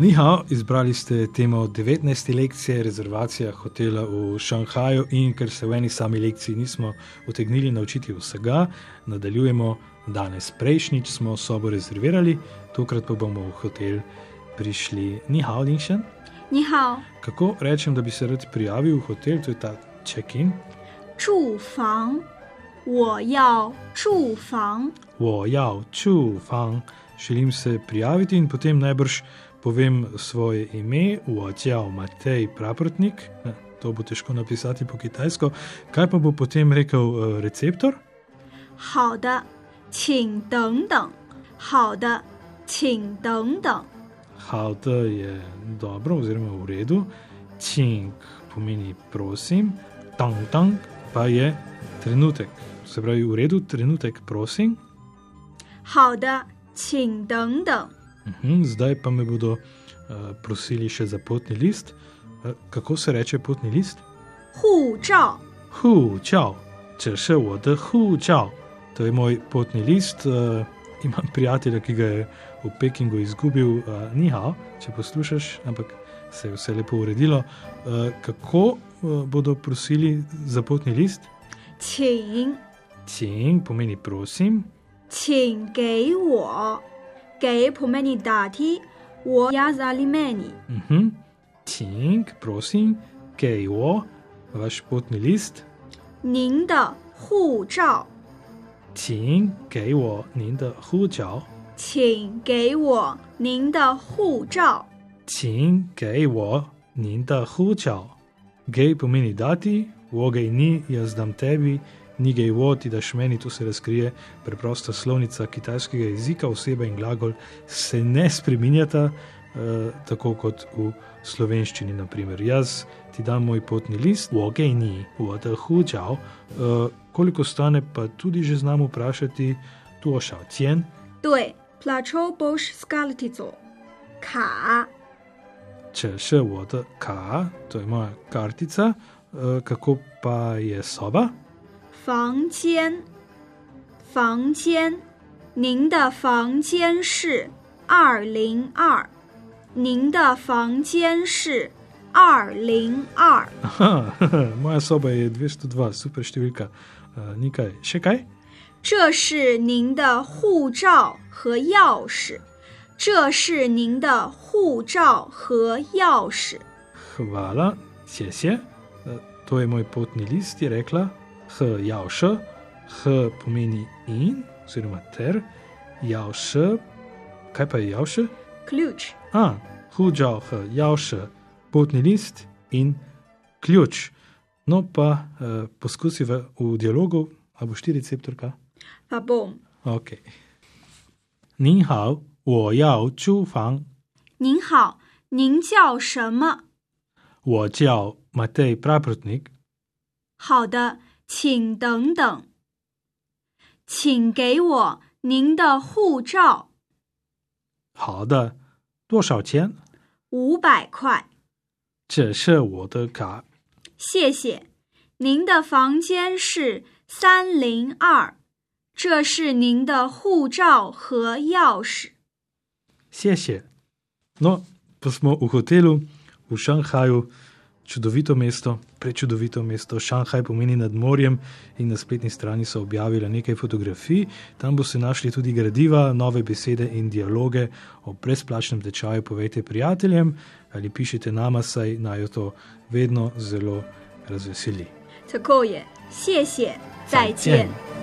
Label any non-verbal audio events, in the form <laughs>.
Nihao, izbrali ste temo 19. lekcije rezervacija hotela v Šanghaju in ker se v eni sami lekciji nismo utegnili naučiti vsega, nadaljujemo danes. Prejšnjič smo sobo rezervirali, tokrat pa bomo v hotel prišli. Nihao, Linšen. 你好， Kako rečem, da bi se rad prijavil v hotel, to je ta check-in? 住房，我要住房。 Wo yao chu fang, želim se prijaviti in potem najbrž povem svoje ime, Wojiao Matej Praprotnik. Ne, To bo težko napisati po kitajsko. Kaj pa bo potem rekel eh, receptor? 好的，请等等。好的，请等等。 Haute je dobro, oziroma v redu. Cink pomeni prosim, tang tang pa je trenutek. Se pravi, v redu, trenutek, prosim. 好的， 请等等。 Mhm, zdaj pa me bodo uh, prosili še za potni list. Uh, kako se reče potni list? 护照， Hu, čau, če še vode, hu, čau. To je moj potni list. Uh, imam prijatelja, ki ga je v Pekingu izgubil, uh, ni hao, če poslušaš, ampak se je vse lepo uredilo. Uh, kako uh, bodo prosili za potni list? 请， Cing pomeni prosim, 请给我，给 pomeni dati，我 ja zali meni。 mhm. Cing, prosim, kejvo, vaš potni list. 您的护照，请给我您的护照，请给我您的护照。请给我您的护照。Gej pomeni dati, vogej ni, jaz dam tebi, ni gej wo, ti daš meni, tu se razkrije preprosta slovnica kitajskega jezika, oseba in glagol se ne spreminjata, eh, tako kot v slovenščini. Naprimer. Jaz ti dam moj potni list, vogej ni, vode hučal. Eh, koliko stane, pa tudi že znamo vprašati, tu ošal cien. 对，plačo boš skaltico，卡 Če še voda K, to je moja kartica, eh, kako pa je soba? 房间，房间，您的房间是二零二，您的房间是二零二。 Aha, moja soba <laughs> je 202, super številka. Uh, nekaj, še kaj? 这是您的护照和钥匙，这是您的护照和钥匙。 Hvala, sje sje. Uh, to je moj potni list, je rekla. H, javša, H pomeni in, oziroma ter, javša. Kaj pa je javša? Ključ, A, huđao, H, javša, potni list in ključ. No pa uh, poskusiva v dialogu, a boš ti receptorka? pa bom。 OK。您好，我要租房，您好，您叫什么？我叫 Matej Praprotnik。好的， 请等等。请给我您的护照，好的，多少钱？五百块，这是我的卡。谢谢。您的房间是三零二，这是您的护照和钥匙。谢谢。No, pa smo v hotelu v Šanghaju, čudovito mesto, prečudovito mesto. Šanghaj pomeni nad morjem in na spletni strani so objavili nekaj fotografij. Tam boste našli tudi gradiva, nove besede in dialoge o brezplačnem tečaju. Povejte prijateljem ali pišite nama, saj naj to vedno zelo razveseli. Tako je, sje sje, zajcen.